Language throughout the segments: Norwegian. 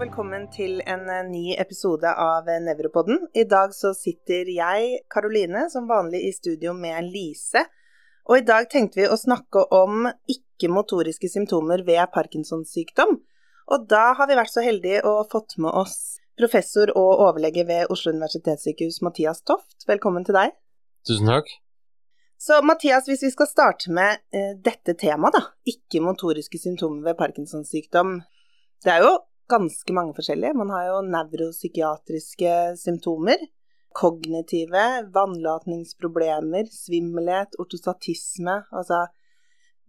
velkommen til en eh, ny episode av eh, Nevropodden. I dag så sitter jeg, Karoline, som vanlig i studio med Lise. Og i dag tenkte vi å snakke om ikke-motoriske symptomer ved Parkinsons sykdom. Og da har vi vært så heldige å fått med oss professor og overlege ved Oslo universitetssykehus, Mathias Toft. Velkommen til deg. Tusen takk. Så Mathias, hvis vi skal starte med eh, dette temaet, da. Ikke-motoriske symptomer ved Parkinsons sykdom. Det er jo ganske mange forskjellige. Man har jo nevropsykiatriske symptomer. Kognitive, vannlatningsproblemer, svimmelhet, ortostatisme. Altså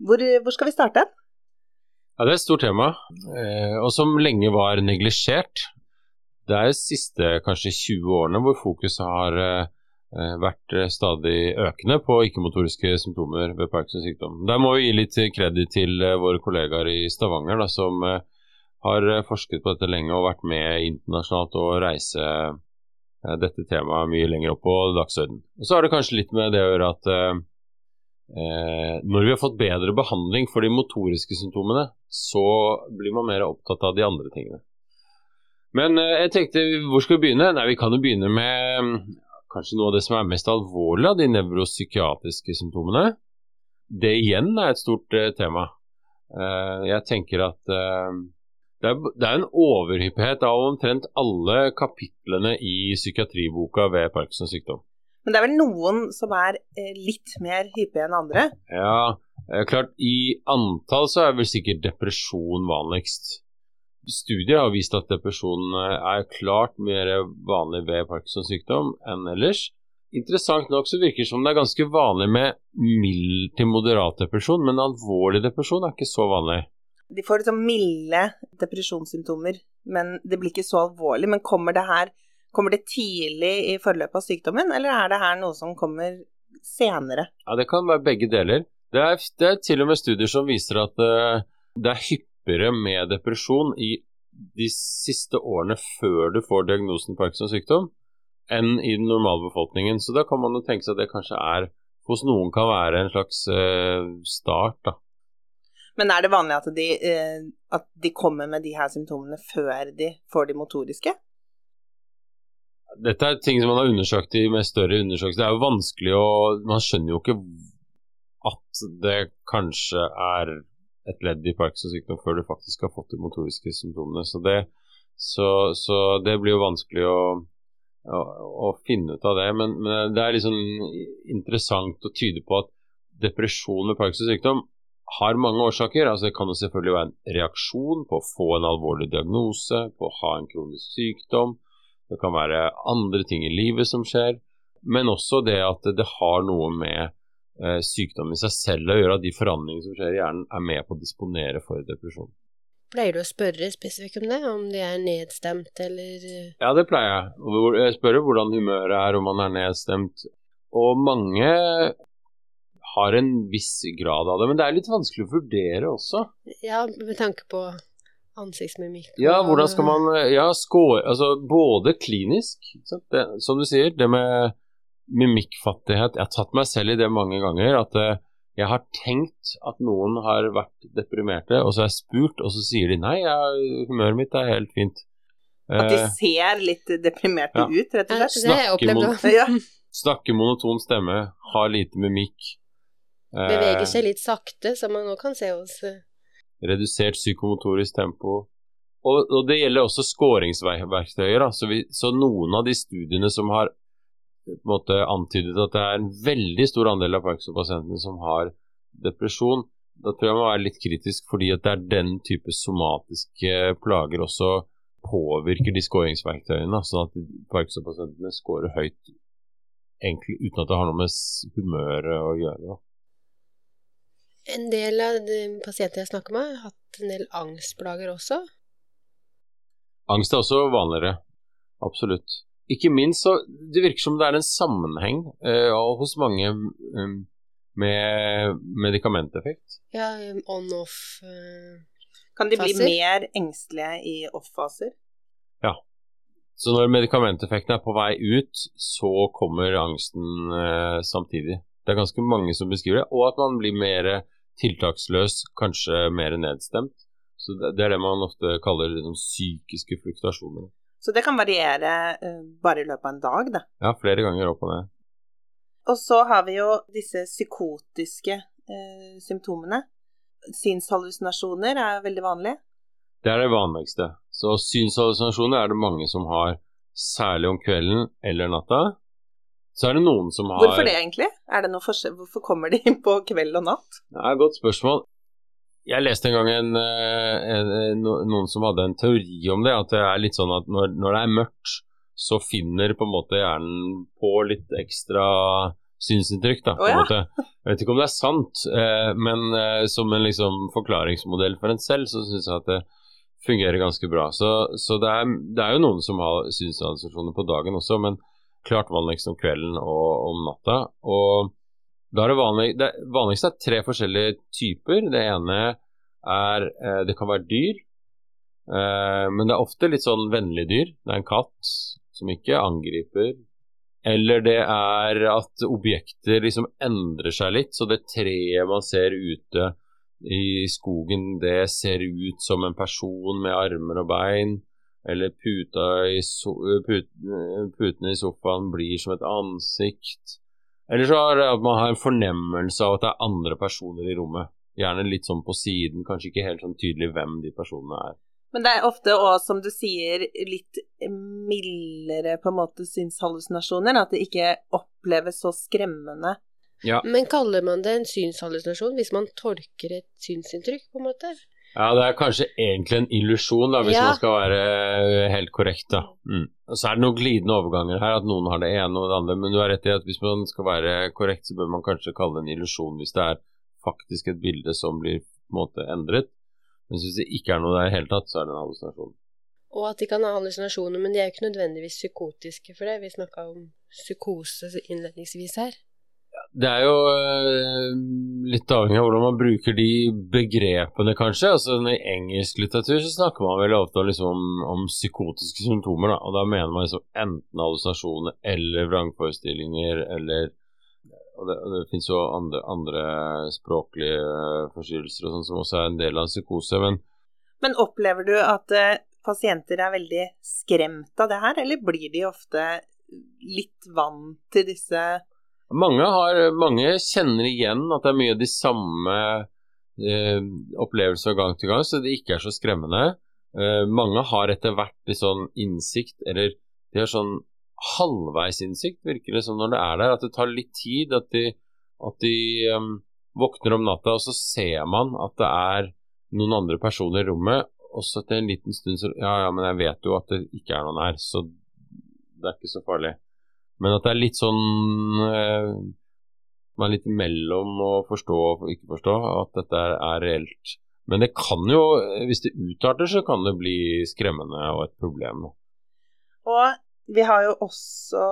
hvor, hvor skal vi starte? Ja, Det er et stort tema, eh, og som lenge var neglisjert. Det er de siste kanskje 20 årene hvor fokuset har eh, vært stadig økende på ikke-motoriske symptomer ved Parkinsons sykdom. Der må vi gi litt kreditt til eh, våre kollegaer i Stavanger, da, som har eh, forsket på dette lenge og vært med internasjonalt og reise eh, dette temaet mye lenger opp på dagsordenen. Og Så har det kanskje litt med det å gjøre at eh, eh, når vi har fått bedre behandling for de motoriske symptomene, så blir man mer opptatt av de andre tingene. Men eh, jeg tenkte, hvor skal vi begynne? Nei, Vi kan jo begynne med kanskje noe av det som er mest alvorlig av de nevropsykiatriske symptomene. Det igjen er et stort eh, tema. jeg tenker at det er, det er, en overhyppighet av omtrent alle kapitlene i psykiatriboka ved Parkinsons sykdom. Men det er vel noen som er eh, litt mer hyppige enn andre? Ja, klart i antall så er vel sikkert depresjon vanligst. Studier har vist at depresjon eh, er klart mer vanlig ved Parkinsons sykdom enn ellers. Interessant nok så virker det som det er ganske vanlig med mild til moderat depresjon, men alvorlig depresjon er ikke så vanlig. De får liksom milde depresjonssymptomer, men det blir ikke så alvorlig. Men kommer det her Kommer det tidlig i forløpet av sykdommen, eller er det her noe som kommer senere? Ja, Det kan være begge deler. Det er, det er til og med studier som viser at uh, det er hyppigere med depresjon i de siste årene før du får diagnosen Parkinsons sykdom, enn i den normale befolkningen. Så da kan man jo tenke seg at det kanskje er hos noen kan være en slags uh, start da, men er det vanlig at de, eh, at de kommer med de her symptomene før de får de motoriske? Dette er ting som man har undersøkt i med større undersøkelser. Det er jo vanskelig å Man skjønner jo ikke at det kanskje er et ledd i Parkinsons sykdom før du faktisk har fått de motoriske symptomene. Så det, så, så det blir jo vanskelig å, å, å, finne ut av det. Men, men det er liksom interessant å tyde på at depresjon med Parkinsons sykdom har mange årsaker. altså Det kan jo selvfølgelig være en reaksjon på å få en alvorlig diagnose, på å ha en kronisk sykdom. Det kan være andre ting i livet som skjer. Men også det at det har noe med eh, sykdom i seg selv å gjøre, at de forandringene som skjer i hjernen, er med på å disponere for depresjon. Pleier du å spørre spesifikt om det, om de er nedstemt eller Ja, det pleier jeg. Jeg spør hvordan humøret er, om man er nedstemt. Og mange har en viss grad av det, men det er litt vanskelig å vurdere også. Ja, med tanke på ansiktsmimikk. Ja, hvordan skal man Ja, score Altså både klinisk, det, som du sier, det med mimikkfattighet Jeg har tatt meg selv i det mange ganger. At eh, jeg har tenkt at noen har vært deprimerte, og så har jeg spurt, og så sier de nei, ja, humøret mitt er helt fint. At de eh, ser litt deprimerte ja. ut, rett og slett? Snakker, mon ja. jeg opplevd òg. Snakke monoton stemme, har lite mimikk. Beveger seg litt sakte, som man nå kan se hos eh, Redusert psykomotorisk tempo. Og, og det gjelder også skåringsverktøyer. Så, så, noen av de studiene som har måte, antydet at det er en veldig stor andel av Parkinson-pasientene som har depresjon, da tror jeg man må være litt kritisk, fordi at det er den type somatiske plager også påvirker de skåringsverktøyene, sånn at Parkinson-pasientene skårer høyt egentlig uten at det har noe med humøret å gjøre. Da. En del av de pasienter jeg snakker med, har hatt en del angstplager også. Angst er også vanligere. Absolutt. Ikke minst så Det virker som det er en sammenheng eh, hos mange um, med medikamenteffekt. Ja, um, on-off uh, Kan de bli mer engstelige i off-faser? Ja. Så når medikamenteffekten er på vei ut, så kommer angsten eh, samtidig. Det er ganske mange som beskriver det, og at man blir mer tiltaksløs, kanskje mer nedstemt. Så det, er det man ofte kaller liksom, psykiske fluktasjoner. Så det kan variere uh, bare i løpet av en dag, da? Ja, flere ganger opp og ned. Og så har vi jo disse psykotiske uh, symptomene. Synshallusinasjoner er veldig vanlig. Det er det vanligste. Så synshallusinasjoner er det mange som har, særlig om kvelden eller natta. Så er det noen som har Hvorfor det, egentlig? Er det noe forskjell? Hvorfor kommer de på kveld og natt? Det er et godt spørsmål. Jeg leste en gang en, eh, en, en, noen som hadde en teori om det. At det er litt sånn at når, når, det er mørkt, så finner på en måte hjernen på litt ekstra synsinntrykk. da, på oh, ja. en måte. Jeg vet ikke om det er sant, eh, men eh, som en liksom forklaringsmodell for en selv, så syns jeg at det fungerer ganske bra. Så, så det, er, det, er, jo noen som har synsassosiasjoner på dagen også, men klart vanligst om kvelden og om natta. Og da er det, vanlig, det vanligste er tre forskjellige typer. Det ene er eh, Det kan være dyr, eh, men det er ofte litt sånn vennlige dyr. Det er en katt som ikke angriper. Eller det er at objekter liksom endrer seg litt, så det treet man ser ute i skogen, det ser ut som en person med armer og bein eller puta i so put putene i sofaen blir som et ansikt. Eller så er det at man har en fornemmelse av at det er andre personer i rommet. Gjerne litt sånn på siden, kanskje ikke helt sånn tydelig hvem de personene er. Men det er ofte òg, som du sier, litt mildere på en måte synshallusinasjoner. At det ikke oppleves så skremmende. Ja. Men kaller man det en synshallusinasjon hvis man tolker et synsinntrykk, på en måte? Ja, det er kanskje egentlig en illusjon, hvis ja. man skal være eh, helt korrekt. da. Mm. Og Så er det noen glidende overganger her, at noen har det ene og det andre. Men du har rett i at hvis man skal være korrekt, så bør man kanskje kalle det en illusjon hvis det er faktisk et bilde som blir på en måte endret. Men hvis det ikke er noe der i det hele tatt, så er det en hallusinasjon. Og at de kan ha hallusinasjoner, men de er jo ikke nødvendigvis psykotiske for det. Vi snakka om psykose innledningsvis her. Det er jo uh, litt avhengig av hvordan man bruker de begrepene, kanskje. Altså I engelsk litteratur så snakker man veldig ofte liksom, om, om, psykotiske symptomer. Da. Og da mener man liksom enten hallusinasjoner eller vrangforestillinger eller Og det, og det finnes jo andre, andre språklige forstyrrelser og sånn som også er en del av psykose. Men, men opplever du at uh, pasienter er veldig skremt av det her, eller blir de ofte litt vant til disse mange, har, mange, kjenner igjen at det er mye av de samme eh, opplevelser gang til gang, så det ikke er så skremmende. Eh, mange har etter hvert litt sånn innsikt, eller de har sånn halvveisinnsikt, virker det som når det er der. At det tar litt tid. At de, at de um, våkner om natta, og så ser man at det er noen andre personer i rommet. Og så etter en liten stund så Ja, ja, men jeg vet jo at det ikke er noen her, så det er ikke så farlig. Men at det er litt sånn eh, Man er litt imellom å forstå og ikke forstå at dette er reelt. Men det kan jo, hvis det utarter, så kan det bli skremmende og et problem. Og vi har jo også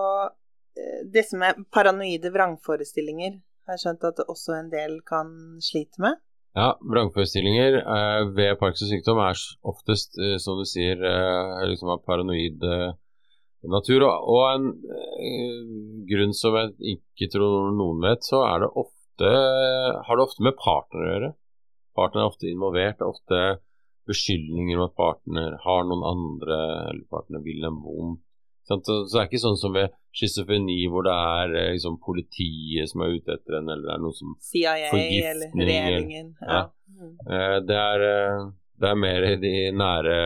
eh, disse med paranoide vrangforestillinger. Jeg Har skjønt at det også en del kan slite med? Ja, vrangforestillinger eh, ved Parkinsons sykdom er oftest, eh, som du sier, eh, liksom av paranoid eh, natur. Og en eh, grunn som jeg ikke tror noen vet, så er det ofte, har det ofte med partner å gjøre. Partner er ofte involvert. Det er ofte beskyldninger om at partner har noen andre, eller partner vil en vondt. Så det er ikke sånn som ved schizofreni hvor det er eh, liksom, politiet som er ute etter en, eller det er noe som CIA eller regjeringen. Ja. ja. Mm. Eh, det, er, det er mer i de nære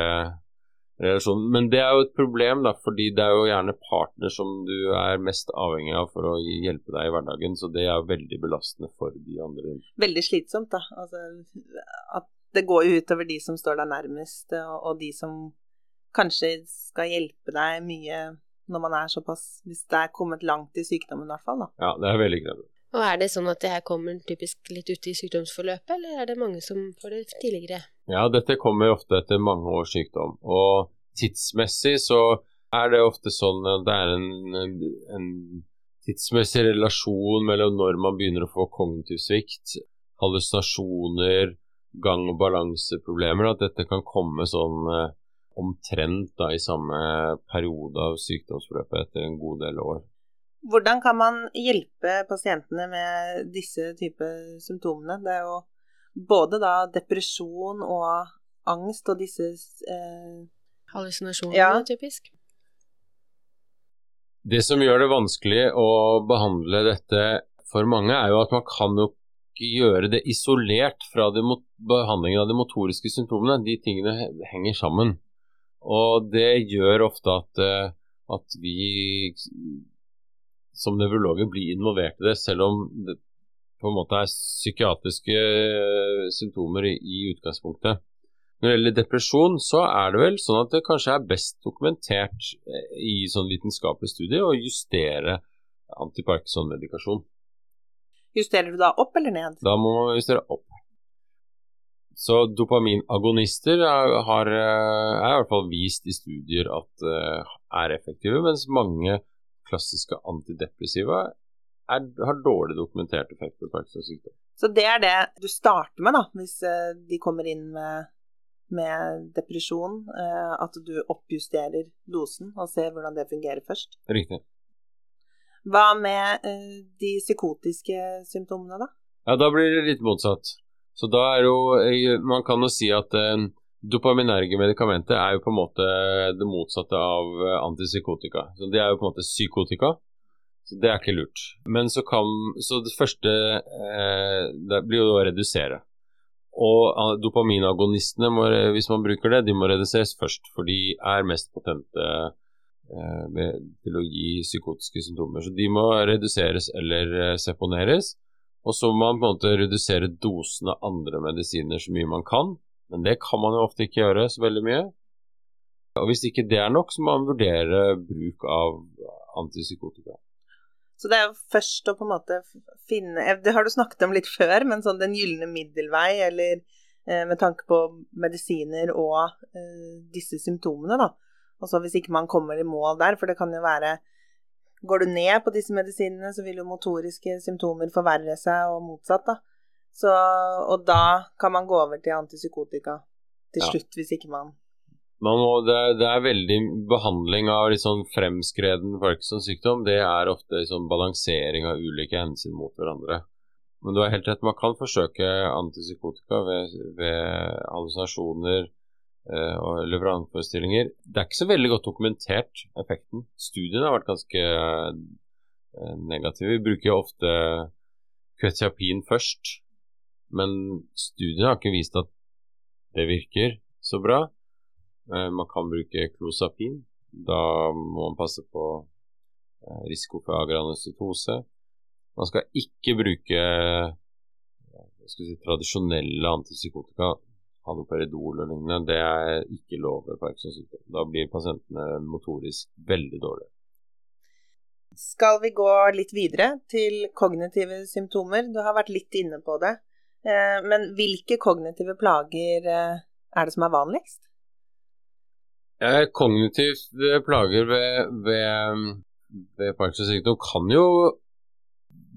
relasjon. Men det er jo et problem, da, fordi det er jo gjerne partner som du er mest avhengig av for å hjelpe deg i hverdagen, så det er jo veldig belastende for de andre. Veldig slitsomt, da. Altså, at det går utover de som står deg nærmest, og de som kanskje skal hjelpe deg mye når man er såpass Hvis det er kommet langt i sykdommen, i hvert fall. da. Ja, det er veldig krevende. Og Er det sånn at det her kommer typisk litt ute i sykdomsforløpet, eller er det mange som får det tidligere? Ja, dette kommer ofte etter mange års sykdom. Og tidsmessig så er det ofte sånn at det er en, en tidsmessig relasjon mellom når man begynner å få kognitiv svikt, hallusinasjoner, gang- og balanseproblemer, at dette kan komme sånn eh, omtrent da, i samme periode av sykdomsforløpet etter en god del år. Hvordan kan man hjelpe pasientene med disse type symptomene? Det er jo både da depresjon og angst og disse eh, Hallusinasjoner, Ja. typisk. Det som gjør det vanskelig å behandle dette for mange, er jo at man kan jo ikke gjøre det isolert fra det mot behandlingen av de motoriske symptomene. De tingene henger sammen. Og det gjør ofte at, eh, at vi som nevrologer blir involvert i det, selv om det på en måte er psykiatriske eh, symptomer i, i utgangspunktet. Når det gjelder depresjon, så er det vel sånn at det kanskje er best dokumentert eh, i sånn vitenskapelig studie å justere antiparkinson-medikasjon. Justerer du da opp eller ned? Da må man justere opp. Så dopaminagonister er, har, eh, er i hvert fall vist i studier at er effektive, mens mange klassiske antidepressiva er, har dårlig dokumentert effekt på Parkinsons sykdom. Så det er det du starter med, da, hvis eh, de kommer inn med, med depresjon. eh, At du oppjusterer dosen og ser hvordan det fungerer først. Riktig. Hva med eh, de psykotiske symptomene, da? Ja, da blir det litt motsatt. Så da er jo Man kan jo si at dopaminerge medikamenter er jo på en måte det motsatte av eh, antipsykotika. Så det er jo på en måte psykotika. Så det er ikke lurt. Men så kan Så det første eh, det blir jo å redusere. Og ah, dopaminagonistene, må, hvis man bruker det, de må reduseres først. For de er mest potente eh, til å gi psykotiske symptomer. Så de må reduseres eller eh, seponeres. Og så må man på en måte redusere dosen av andre medisiner så mye man kan. Men det kan man jo ofte ikke gjøre så veldig mye. Og hvis ikke det er nok, så må man vurdere bruk av antipsykotika. Så det er jo først å på en måte finne eh, Det har du snakket om litt før, men sånn den gylne middelvei, eller eh, med tanke på medisiner og eh, disse symptomene, da. Og så hvis ikke man kommer i mål der, for det kan jo være Går du ned på disse medisinene, så vil jo motoriske symptomer forverre seg, og motsatt, da. Så, og da kan man gå over til antipsykotika til Ja. slutt, hvis ikke man Man må, det, er, det er veldig behandling av liksom sånn fremskreden Parkinsons sykdom. Det er ofte liksom balansering av ulike hensyn mot hverandre. Men du har helt rett, man kan forsøke antipsykotika ved, ved hallusinasjoner eh, og leveranseforestillinger. Det er ikke så veldig godt dokumentert, effekten. Studiene har vært ganske eh, negative. Vi bruker jo ofte kvetiapin først, men studiene har ikke vist at det virker så bra. Eh, Man kan bruke klosapin. Da må man passe på eh, risiko for agranucytose. Man skal ikke bruke eh, skal si, tradisjonelle antipsykotika, haloperidol og lignende. Det er ikke lov ved Parkinsons sykdom. Da blir pasientene motorisk veldig dårlige. Skal vi gå litt videre til kognitive symptomer? Du har vært litt inne på det. Eh, Men hvilke kognitive plager eh, er det som er vanligst? Kognitive plager ved, ved, ved Parkinsons sykdom kan jo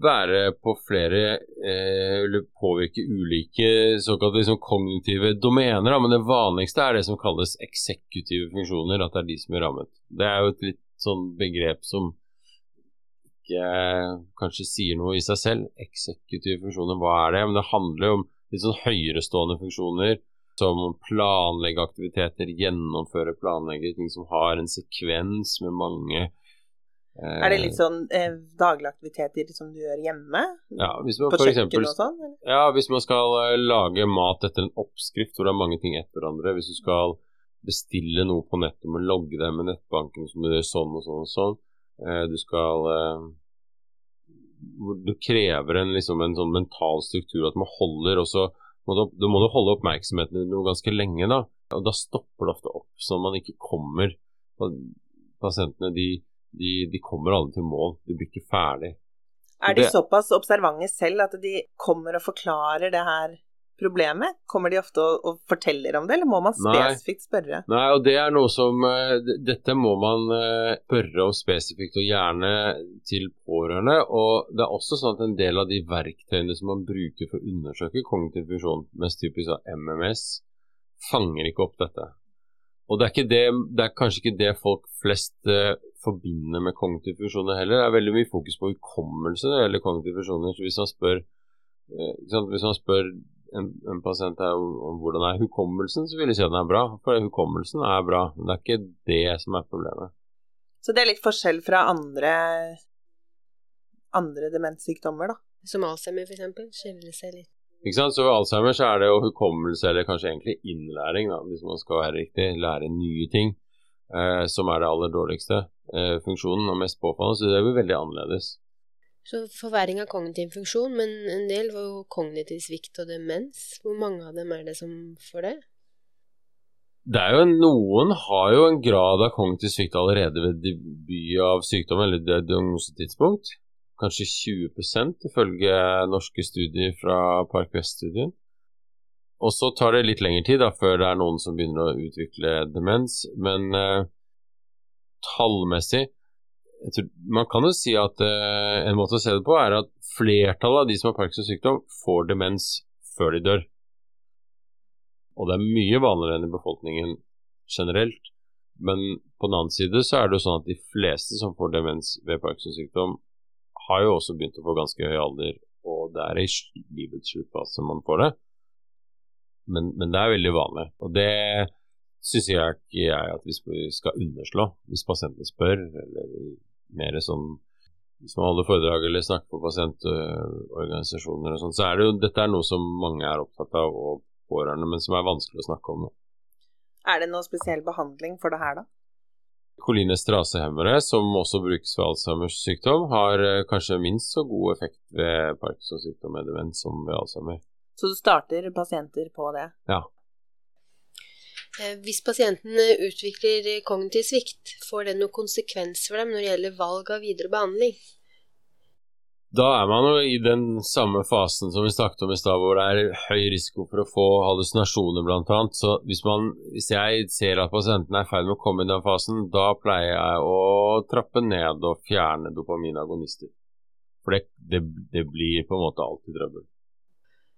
være på flere eh, Eller påvirke ulike såkalte liksom, kognitive domener. Men det vanligste er det som kalles eksekutive funksjoner. At det er de som er rammet. Det er jo et litt sånn begrep som ikke kanskje sier noe i seg selv. Eksekutive funksjoner, hva er det? Men det handler jo om litt sånn høyerestående funksjoner som planlegge aktiviteter, gjennomføre planlegge ting som har en sekvens med mange eh, Er det litt sånn eh, daglige aktiviteter som du gjør hjemme? ja, hvis man På eksempel, og sånn? ja, hvis man skal eh, lage mat etter en oppskrift hvor det er mange ting etter hverandre, hvis du skal bestille noe på nettet, må logge deg med nettbanken, så må du gjøre sånn og sånn og sånn. Eh, du skal eh, Du krever en, liksom, en sånn mental struktur at man holder også må du, må du holde oppmerksomheten din noe ganske lenge, da. Og da stopper det ofte opp, så man ikke kommer Pasientene de, de, de kommer aldri til mål. De blir ikke ferdig. Er de såpass observante selv at de kommer og forklarer det her problemet? Kommer de ofte og, og forteller om det, eller må man spesifikt spørre? Nei, og det er noe som eh, Dette må man eh, spørre om spesifikt, og gjerne til pårørende. Og det er også sånn at en del av de verktøyene som man bruker for å undersøke kognitiv funksjon, mest typisk av MMS, fanger ikke opp dette. Og det er, ikke det, det er kanskje ikke det folk flest uh, forbinder med kognitive funksjoner heller. Det er veldig mye fokus på hukommelse når det gjelder kognitive funksjoner. Så hvis man spør, uh. Hvis man spør en, en pasient er om hvordan er hukommelsen, så vil jeg si at den er bra. For hukommelsen er bra, men det er ikke det som er problemet. Så det er litt forskjell fra andre, andre demenssykdommer, da? Som Alzheimer, eksempel, skiller seg litt. Ikke sant? Så ved Alzheimer så er det jo hukommelse, eller kanskje egentlig innlæring, da, hvis man skal være riktig, lære nye ting, eh, som er det aller dårligste eh, funksjonen og mest påfallende. Så det jo veldig annerledes. Så forverring av kognitiv funksjon, men en del var jo kognitiv svikt og demens. Hvor mange av dem er det som får det? Det er jo Noen har jo en grad av kognitiv svikt allerede ved debut av sykdom, eller diagnosetidspunkt. Kanskje 20% ifølge norske studier fra Park West-studien. Og så tar det litt lengre tid da, før det er noen som begynner å utvikle demens. Men eh, tallmessig tror, Man kan jo si at uh, en måte å se det på er at flertallet av de som har Parkinsons sykdom, får demens før de dør. Og det er mye vanligere enn i befolkningen generelt. Men på den annen side så er det jo sånn at de fleste som får demens ved Parkinsons sykdom, har jo også begynt å få ganske høy alder, og det er i livets sluttfase man får det. Men, men, det er veldig vanlig. Og det syns jeg ikke jeg at vi skal underslå hvis pasientene spør, eller mer som hvis man holder foredrag eller snakker på pasientorganisasjoner og sånn, så er det jo dette er noe som mange er opptatt av, og pårørende, men som er vanskelig å snakke om. Er det noe spesiell behandling for det her, da? Kolinestrasehemmere, som også brukes ved Alzheimers sykdom, har eh, kanskje minst så god effekt ved Parkinsons sykdom med demens som ved Alzheimer. Så du starter pasienter på det? Ja. Eh, hvis pasienten utvikler kognitiv svikt, får det noen konsekvens for dem når det gjelder valg av videre behandling? Da er man jo i den samme fasen som vi snakket om i stad, hvor det er høy risiko for å få hallusinasjoner bl.a. Så hvis, man, hvis jeg ser at pasienten er i ferd med å komme i den fasen, da pleier jeg å trappe ned og fjerne dopaminagonister. For det, det, det blir på en måte alltid trøbbel.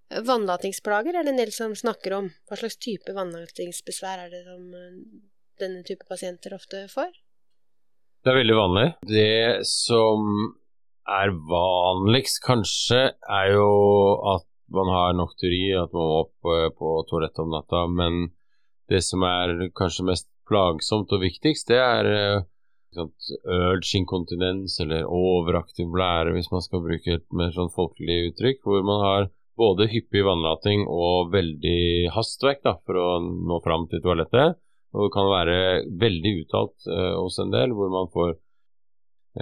Vannlatingsplager er det en del som snakker om. Hva slags type vannlatingsbesvær er det som eh, denne type pasienter ofte får? Det er veldig vanlig. Det som er vanligst, kanskje, er jo at man har nokturi, at man må opp eh, på toalettet om natta. Men det som er kanskje mest plagsomt og viktigst, det er eh, urge inkontinens eller overaktiv blære, hvis man skal bruke et mer sånn folkelig uttrykk, hvor man har både hyppig vannlating og veldig hastverk da, for å nå fram til toalettet. Og det kan være veldig uttalt eh, hos en del, hvor man får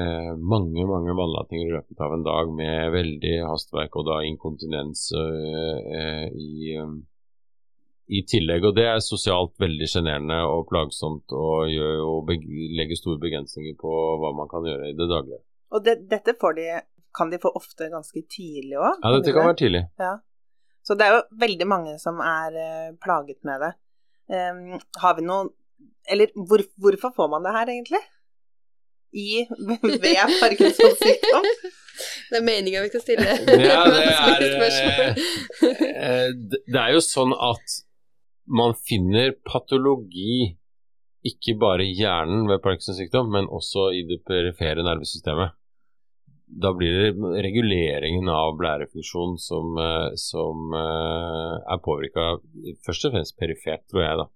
eh, mange mange vannlatinger i løpet av en dag med veldig hastverk, og da inkontinens eh, i, um, i, tillegg. Og det er sosialt veldig sjenerende og plagsomt, og jo, legger store begrensninger på hva man kan gjøre i det daglige. Og det, dette får de kan de få ofte ganske tidlig òg. Ja, dette kan være tidlig. Ja. Så det er jo veldig mange som er uh, plaget med det. Um, har vi noe Eller hvor, hvorfor får man det her, egentlig? I, ved Parkinsons sykdom? Det er meninga vi skal stille. ja, det er uh, Det er jo sånn at man finner patologi ikke bare i hjernen ved Parkinsons sykdom, men også i det perifere nervesystemet da blir det reguleringen av blærefunksjon som, eh, som eh, er påvirka først og fremst perifert, tror jeg, da.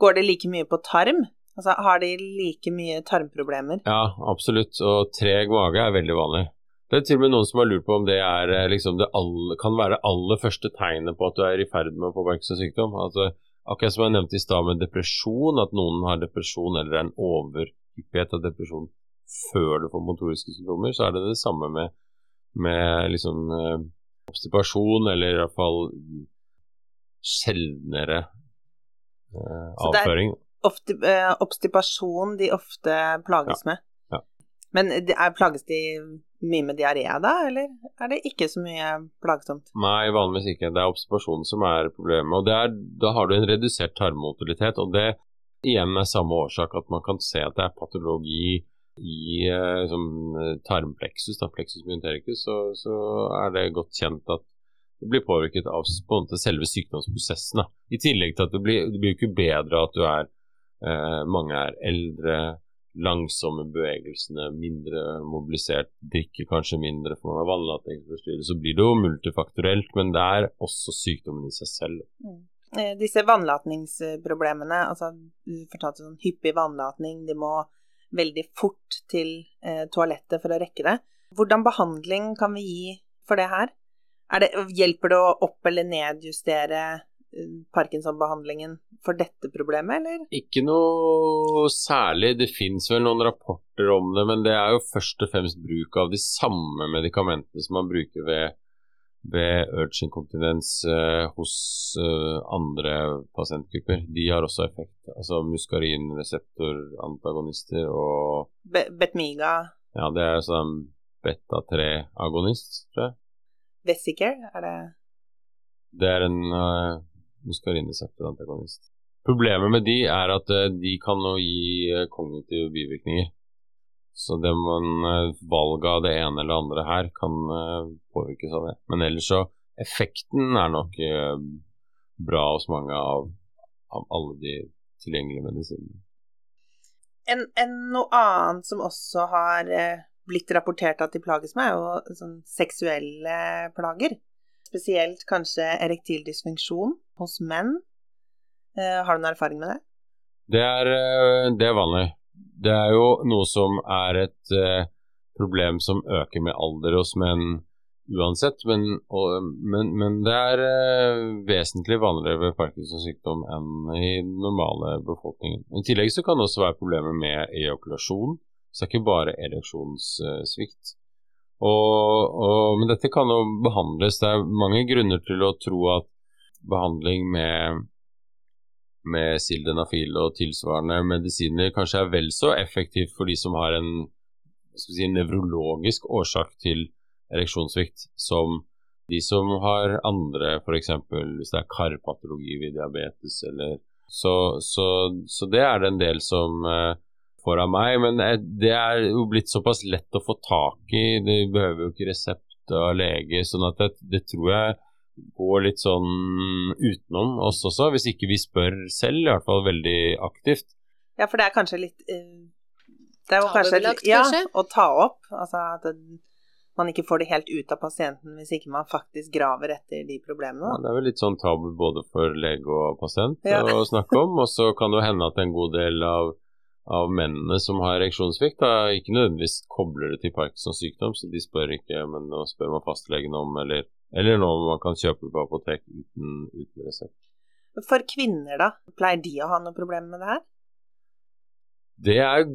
Går det like mye på tarm? Altså, Har de like mye tarmproblemer? Ja, absolutt. Og treg mage er veldig vanlig. Det er til og med noen som har lurt på om det, er, eh, liksom, det alle, kan være det aller første tegnet på at du er i ferd med å få Parkinsons. Altså, akkurat som jeg nevnte i stad med depresjon, at noen har depresjon eller en overhyppighet av depresjon før du får motoriske symptomer, så er det det samme med, med liksom eh, obstipasjon, eller i hvert fall sjeldnere eh, avføring. Så det er eh, obstipasjon de ofte plages ja. med? Ja. Men er, plages de mye med diaré da, eller er det ikke så mye plagsomt? Nei, vanligvis ikke. Det er obstipasjonen som er problemet. Og er, da har du en redusert tarmmotilitet, og det igjen er samme årsak at man kan se at det er patologi i liksom, tarmpleksus, da, myntericus, så, så, er det godt kjent at det blir påvirket av på måte, selve sykdomsprosessen. Da. I tillegg til at det blir, det blir ikke bedre at du er eh, Mange er eldre, langsomme bevegelsene, mindre mobilisert, drikker kanskje mindre for man har så blir det jo multifaktorelt, men det er også sykdommen i seg selv. Mm. Eh, disse vannlatningsproblemene, altså du fortalte sånn hyppig vannlatning, de må veldig fort til eh, toalettet for å rekke det. Hvordan behandling kan vi gi for det her? Det, hjelper det å opp- eller nedjustere eh, Parkinson-behandlingen for dette problemet, eller? Ikke noe særlig. Det fins vel noen rapporter om det, men det er jo først og fremst bruk av de samme medikamentene som man bruker ved, ved urge-inkontinens uh, hos uh, andre pasientgrupper. De har også effekt. Altså muskarinreseptorantagonister og Be Betmiga? Ja, det er sånn beta-3-agonist, tror jeg. Vesiker, er det Det er en uh, muskarinreseptorantagonist. Problemet med de er at de kan nå gi kognitive bivirkninger. Så det man, uh, valget av det ene eller andre her kan påvirkes av det. Men ellers så Effekten er nok bra hos mange av, av alle de tilgjengelige medisinene. En, en, noe annet som også har blitt rapportert at de plages med, er jo sånn seksuelle plager. Spesielt kanskje erektil dysfunksjon hos menn. Eh, har du noen erfaring med det? Det er, eh, det er, vanlig. Det er jo noe som er et uh, problem som øker med alder hos menn uansett, men, og, men, men det er uh, vesentlig vanligere ved Parkinsons sykdom enn i den normale befolkningen. I tillegg så kan det også være problemer med ejakulasjon så det er ikke bare ereksjonssvikt. Men dette kan jo behandles. Det er mange grunner til å tro at behandling med, med sildenafil og tilsvarende medisiner kanskje er vel så effektivt for de som har en si, nevrologisk årsak til ereksjonssvikt, som de som har andre, f.eks. hvis det er karpatologi ved diabetes eller så, så, så, det er det en del som eh, foran meg. Men det er jo blitt såpass lett å få tak i. Det behøver jo ikke resept av lege. sånn at det, det, tror jeg går litt sånn utenom oss også, hvis ikke vi spør selv, i hvert fall veldig aktivt. Ja, for det er kanskje litt uh, Det er jo kanskje, litt, ja, å ta opp. Altså at det, man ikke får det helt ut av pasienten hvis ikke man faktisk graver etter de problemene. Ja, det er vel litt sånn tabu både for lege og pasient ja. å snakke om. Og så kan det jo hende at en god del av av mennene som har ereksjonssvikt, ikke nødvendigvis kobler det til Parkinsons sykdom, så de spør ikke, men nå spør man fastlegen om, eller, eller noe man kan kjøpe på apotek uten, uten resept. For kvinner, da, pleier de å ha noe problem med det her? Det er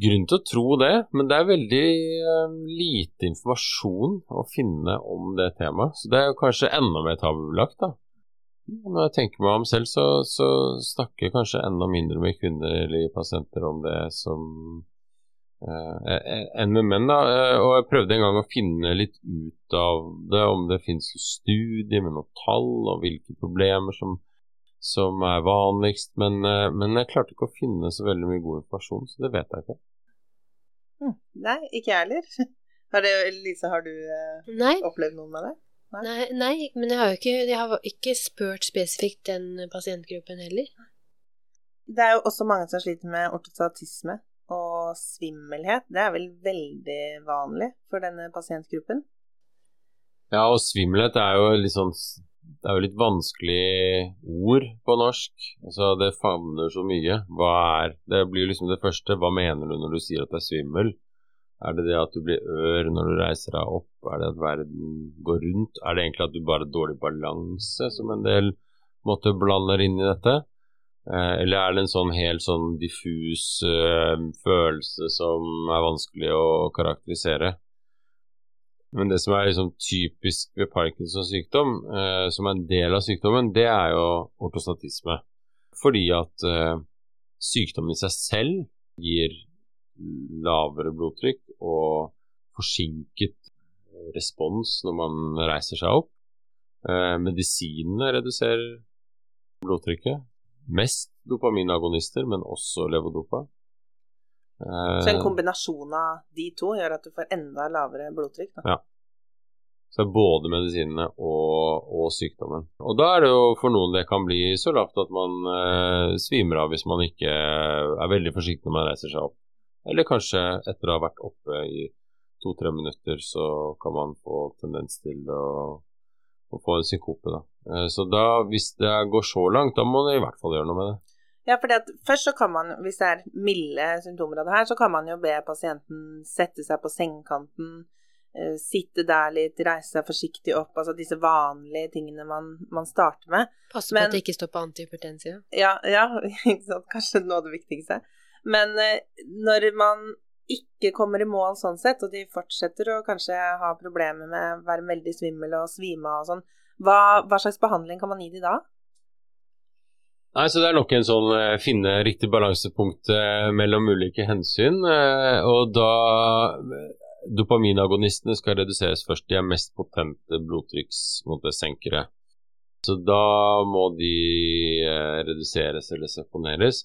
grunn til å tro det, men det er veldig uh, lite informasjon å finne om det temaet. Så det er jo kanskje enda mer tabubelagt, da. Når jeg tenker meg om selv, så, så snakker jeg kanskje enda mindre med kvinner eller pasienter om det som enn med menn. da, eh, Og jeg prøvde en gang å finne litt ut av det, om det finnes studier med noen tall og hvilke problemer som, som er vanligst. Men, eh, men, jeg klarte ikke å finne så veldig mye god informasjon, så det vet jeg ikke. Hm, nei, ikke jeg heller. Har det, Lise, har du eh, opplevd noe med det? Nei, nei, men jeg har jo ikke, jeg har ikke spurt spesifikt den pasientgruppen heller. Det er jo også mange som sliter med ortostatisme og svimmelhet. Det er vel veldig vanlig for denne pasientgruppen? Ja, og svimmelhet er jo litt sånn Det er jo litt vanskelig ord på norsk. Altså, det favner så mye. Hva er Det blir liksom det første. Hva mener du når du sier at det er svimmel? Er det det at du blir ør når du reiser deg opp? Er det at verden går rundt? Er det egentlig at du bare har dårlig balanse, som en del måtte blander inn i dette? Eh, eller er det en sånn helt sånn diffus uh, følelse som er vanskelig å karakterisere? Men det som er liksom typisk ved Parkinsons sykdom, uh, som er en del av sykdommen, det er jo ortostatisme. Fordi at uh, sykdommen i seg selv gir lavere blodtrykk og forsinket respons når man reiser seg opp. Medisinene reduserer blodtrykket. Mest dopaminagonister, men også levodopa. Eh, Så en kombinasjon av de to gjør at du får enda lavere blodtrykk? Da. Ja. Så det er både medisinene og, og, sykdommen. Og da er det jo for noen det kan bli så lavt at man eh, svimer av hvis man ikke er veldig forsiktig når man reiser seg opp. Eller kanskje etter å ha vært oppe i to-tre minutter, så kan man få tendens til å, å få en synkope. Da. Eh, så da, hvis det går så langt, da må det i hvert fall gjøre noe med det. Ja, for først så kan man, hvis det er milde symptomer av det her, så kan man jo be pasienten sette seg på sengekanten, eh, sitte der litt, reise seg forsiktig opp, altså disse vanlige tingene man, man starter med. Passe på Men, at det ikke står på antihypertensiv. Ja, ja. Kanskje noe av det viktigste. Men eh, når man ikke kommer i mål sånn sett, og de fortsetter å kanskje ha problemer med å være veldig svimmel og svime av og sånn, hva, hva, slags behandling kan man gi de da? Nei, så Det er nok en sånn eh, finne riktig balansepunkt eh, mellom ulike hensyn. Eh, og da Dopaminagonistene skal reduseres først. De er mest potente blodtrykkssenkere. Så da må de reduseres eller seponeres.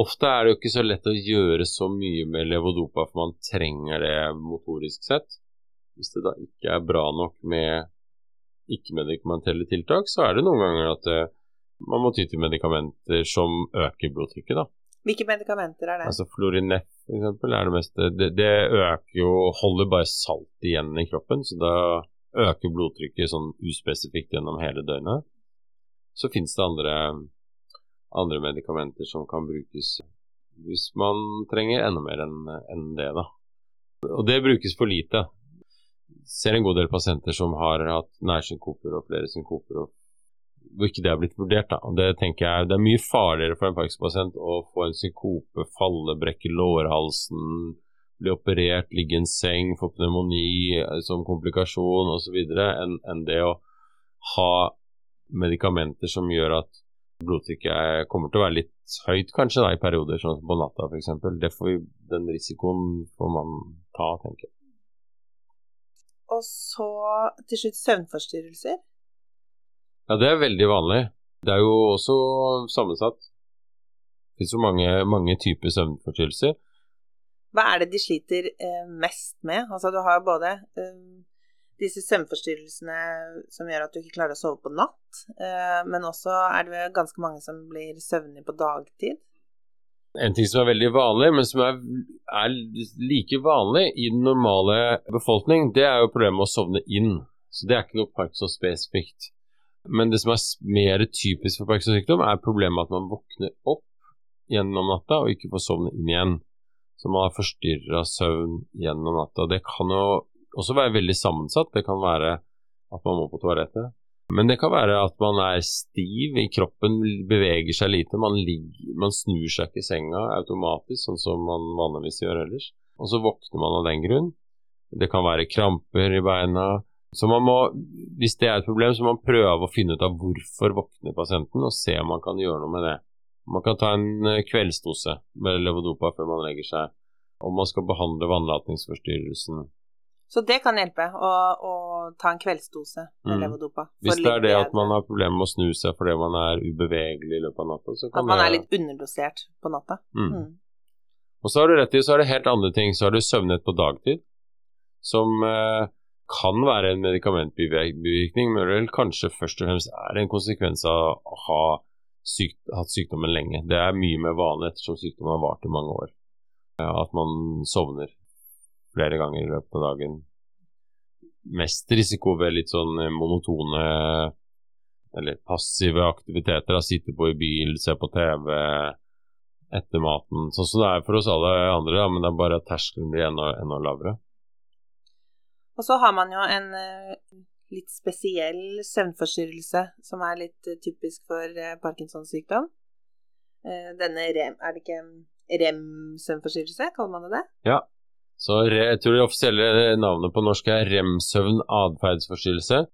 Ofte er det jo ikke så lett å gjøre så mye med levodopa, for man trenger det motorisk sett. Hvis det da ikke er bra nok med ikke-medikamentelle tiltak, så er det noen ganger at uh, man må ty til medikamenter som øker blodtrykket. da. Hvilke medikamenter er det? Altså Florinef eksempel, er det meste. Det, det øker jo Holder bare salt igjen i kroppen, så da øker blodtrykket sånn uspesifikt gjennom hele døgnet. Så finnes det andre, andre medikamenter som kan brukes hvis man trenger enda mer enn en det, da. Og det brukes for lite ser en god del pasienter som har hatt nærsynkoper og flere synkoper, og hvor ikke det har blitt vurdert. Da. Det tenker jeg det er mye farligere for en Parkinson-pasient å få en synkope, falle, brekke lårhalsen, bli operert, ligge i en seng, få pneumoni eh, som komplikasjon osv., enn en det å ha medikamenter som gjør at blodtrykket kommer til å være litt høyt kanskje da, i perioder, sånn som på natta f.eks. Den risikoen får man ta, tenker jeg. Og så til slutt søvnforstyrrelser. Ja, det er veldig vanlig. Det er jo også sammensatt. Det finnes jo mange, mange typer søvnforstyrrelser. Hva er det de sliter eh, mest med? Altså, du har jo både eh, disse søvnforstyrrelsene som gjør at du ikke klarer å sove på natt, eh, men også er det ganske mange som blir søvnige på dagtid. En ting som er veldig vanlig, men som er, er, like vanlig i den normale befolkning, det er jo problemet med å sovne inn. Så Det er ikke noe Parkinson-spesifikt. Men det som er mer typisk for Parkinson-sykdom, er problemet med at man våkner opp gjennom natta og ikke får sovne inn igjen. Så man har forstyrra søvn gjennom natta. Det kan jo også være veldig sammensatt. Det kan være at man må på toalettet. Men det kan være at man er stiv i kroppen, beveger seg lite. Man, ligger, man snur seg ikke i senga automatisk, sånn som man vanligvis gjør ellers. Og så våkner man av den grunn. Det kan være kramper i beina. Så man må, hvis det er et problem, så må man prøve å finne ut av hvorfor våkner pasienten, og se om man kan gjøre noe med det. Man kan ta en eh, kveldsdose med levodopa før man legger seg. Om man skal behandle vannlatningsforstyrrelsen. så det kan hjelpe å, ta en kveldsdose med mm. levodopa. Hvis det er det at man har problemer med å snu seg fordi man er ubevegelig i løpet av natta, så kan At man er litt underdosert på natta. Mm. Mm. Og så har du rett i, så er det helt andre ting. Så har du søvnhet på dagtid, som eh, kan være en medikamentbivirkning, men vel kanskje først og fremst er en konsekvens av å ha syk, hatt sykdommen lenge. Det er mye mer vanlig ettersom sykdommen har vart i mange år. At man sovner flere ganger i løpet av dagen. Mest risiko ved litt sånn eh, monotone eller passive aktiviteter. Da sitte på i bil, se på TV etter maten. Sånn som det er for oss alle andre, da, men det er bare at terskelen blir enda, enda lavere. Og så har man jo en uh, litt spesiell søvnforstyrrelse som er litt uh, typisk for Parkinsons sykdom. denne rem, er det ikke rem-søvnforstyrrelse, kaller man det det? Ja, så jeg tror det offisielle navnet på norsk er remsøvn atferdsforstyrrelse.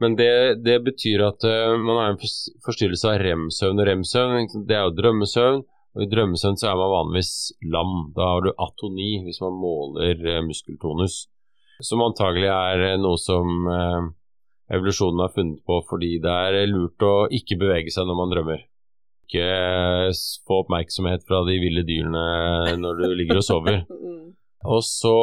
Men det, det, betyr at uh, man har en forstyrrelse av remsøvn og remsøvn. Det er jo drømmesøvn, og i drømmesøvn så er man vanligvis lam. Da har du atoni hvis man måler uh, muskeltonus. Som antagelig er uh, noe som evolusjonen har funnet på fordi det er lurt å ikke bevege seg når man drømmer. Ikke få oppmerksomhet fra de ville dyrene når du ligger og sover. Og så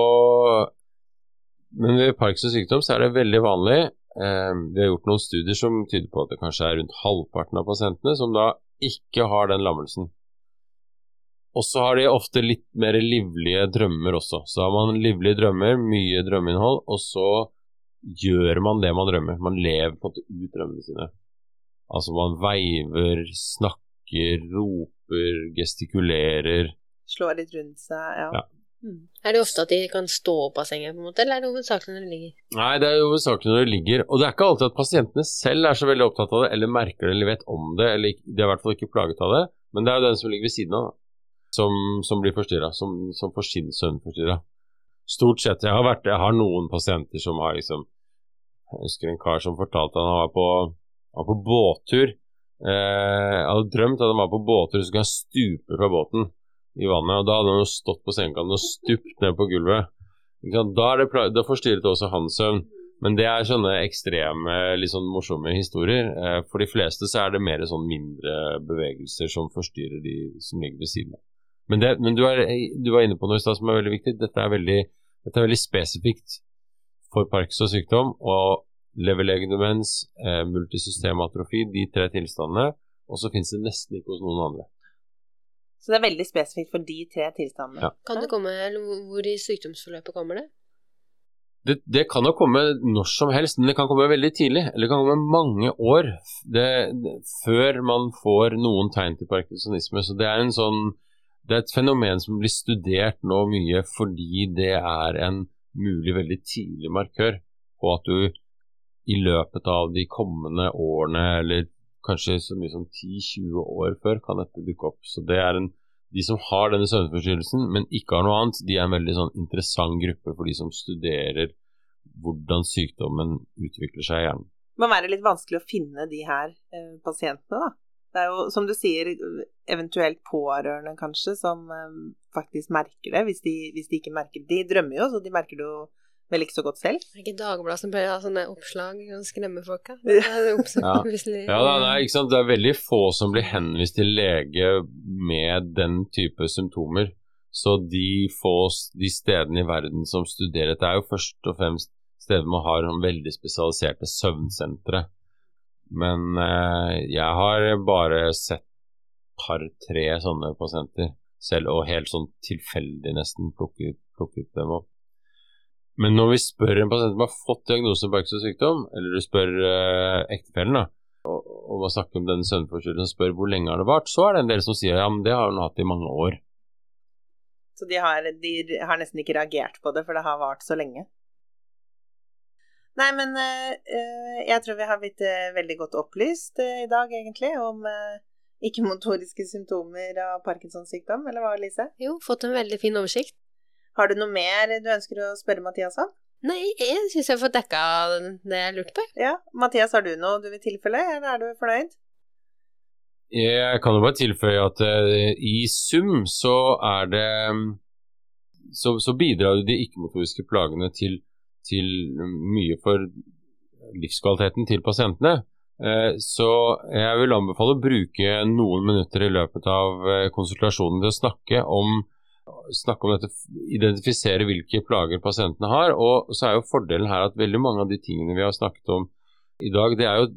Men ved Parkinsons sykdom så er det veldig vanlig eh, Vi har gjort noen studier som tyder på at det kanskje er rundt halvparten av pasientene som da ikke har den lammelsen. Og så har de ofte litt mer livlige drømmer også. Så har man livlige drømmer, mye drømmeinnhold, og så gjør man det man drømmer. Man lever på en måte ut drømmene sine. Altså man veiver, snakker, roper, gestikulerer. Slår litt rundt seg, ja. Ja. Mm. Er det ofte at de kan stå opp av senga, på en måte, eller er det hovedsakelig når de ligger? Nei, det er hovedsakelig når de ligger Og det er ikke alltid at pasientene selv er så veldig opptatt av det, eller merker det eller vet om det, eller de er i hvert fall ikke plaget av det. Men det er jo den som ligger ved siden av, da, som, som blir forstyrra, som, som får sin søvn forstyrra. Stort sett. Jeg har, vært, jeg har noen pasienter som har liksom Jeg husker en kar som fortalte at han var på, var på båttur. Eh, han hadde drømt at han var på båttur, og skulle stupe fra båten i vannet. Og da hadde han jo stått på sengekanten og stupt ned på gulvet. Da, det, da forstyrret det også hans søvn. Men det er sånne ekstreme, litt sånn morsomme historier. Eh, for de fleste så er det mer sånn mindre bevegelser som forstyrrer de som ligger ved siden av. Men, det, men du, er, du var inne på noe i stad som er veldig viktig. Dette er veldig, dette er veldig spesifikt for Parkinsons sykdom og leverlegedemens, eh, multisystematrofi, de tre tilstandene. Og så finnes det nesten ikke hos noen andre. Så det er veldig spesifikt for de tre tilstandene. Ja. Kan det komme, eller hvor- i sykdomsforløpet kommer det? det, det kan jo komme når som helst, men det kan komme veldig tidlig. Eller det kan komme mange år det, det, før man får noen tegn til parkinsonisme. Så det er en sånn Det er et fenomen som blir studert nå mye fordi det er en mulig veldig tidlig markør på at du i løpet av de kommende årene, eller kanskje så mye som 10-20 år før, kan dette dukke opp. Så det er en de som har denne søvnforstyrrelsen, men ikke har noe annet, de er en veldig sånn interessant gruppe for de som studerer hvordan sykdommen utvikler seg i hjernen. Det må være litt vanskelig å finne de her eh, pasientene, da. Det er jo, som du sier, eventuelt pårørende kanskje, som eh, faktisk merker det, hvis de, hvis de ikke merker det. De drømmer jo, så de merker det jo vel ikke så godt selv. Det Er ikke Dagbladet som bør ha sånne oppslag og skremme folk? Ja. Ja, det, er, ikke sant? det er veldig få som blir henvist til lege med den type symptomer. Så de få de stedene i verden som studerer dette, er jo først og fremst steder man har sånn veldig spesialiserte søvnsentre. Men eh, jeg har bare sett par-tre sånne pasienter selv, og helt sånn tilfeldig nesten plukket, plukket dem opp. Men når vi spør en pasient som har fått diagnose Parkinsons sykdom, eller du spør eh, ektefellen, da, og, og man snakker om denne søvnforstyrrelsen og spør hvor lenge har det vart, så er det en del som sier ja, men det har hun hatt i mange år. Så de har, de har nesten ikke reagert på det, for det har vart så lenge. Nei, men eh, eh, jeg tror vi har blitt eh, veldig godt opplyst eh, i dag, egentlig, om eh, ikke-motoriske symptomer av Parkinsons sykdom, eller hva, Lise? Jo, fått en veldig fin oversikt. Har du noe mer du ønsker å spørre Mathias om? Nei, jeg syns jeg har fått dekka det jeg lurte på. Ja, Mathias, har du noe du vil tilfelle, eller er du fornøyd? Jeg kan jo bare tilføye at uh, i sum så er det Så, så bidrar jo de ikke-motoriske plagene til, til mye for livskvaliteten til pasientene. Eh, så jeg vil anbefale å bruke noen minutter i løpet av eh, konsultasjonen til å snakke om snakke om dette, identifisere hvilke plager pasientene har. Og så er jo fordelen her at veldig mange av de tingene vi har snakket om i dag, det er jo,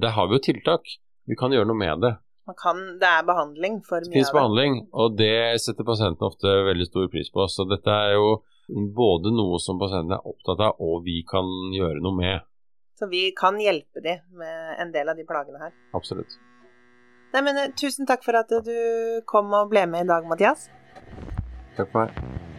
der har vi jo tiltak. Vi kan gjøre noe med det. Man kan, det er behandling for Det mye finnes av det. behandling, og det setter pasientene ofte veldig stor pris på. Så dette er jo både noe som pasientene er opptatt av, og vi kan gjøre noe med. Så vi kan hjelpe dem med en del av de plagene her. Absolutt. Nei, men eh, tusen takk for at du kom og ble med i dag, Mathias. 拜拜。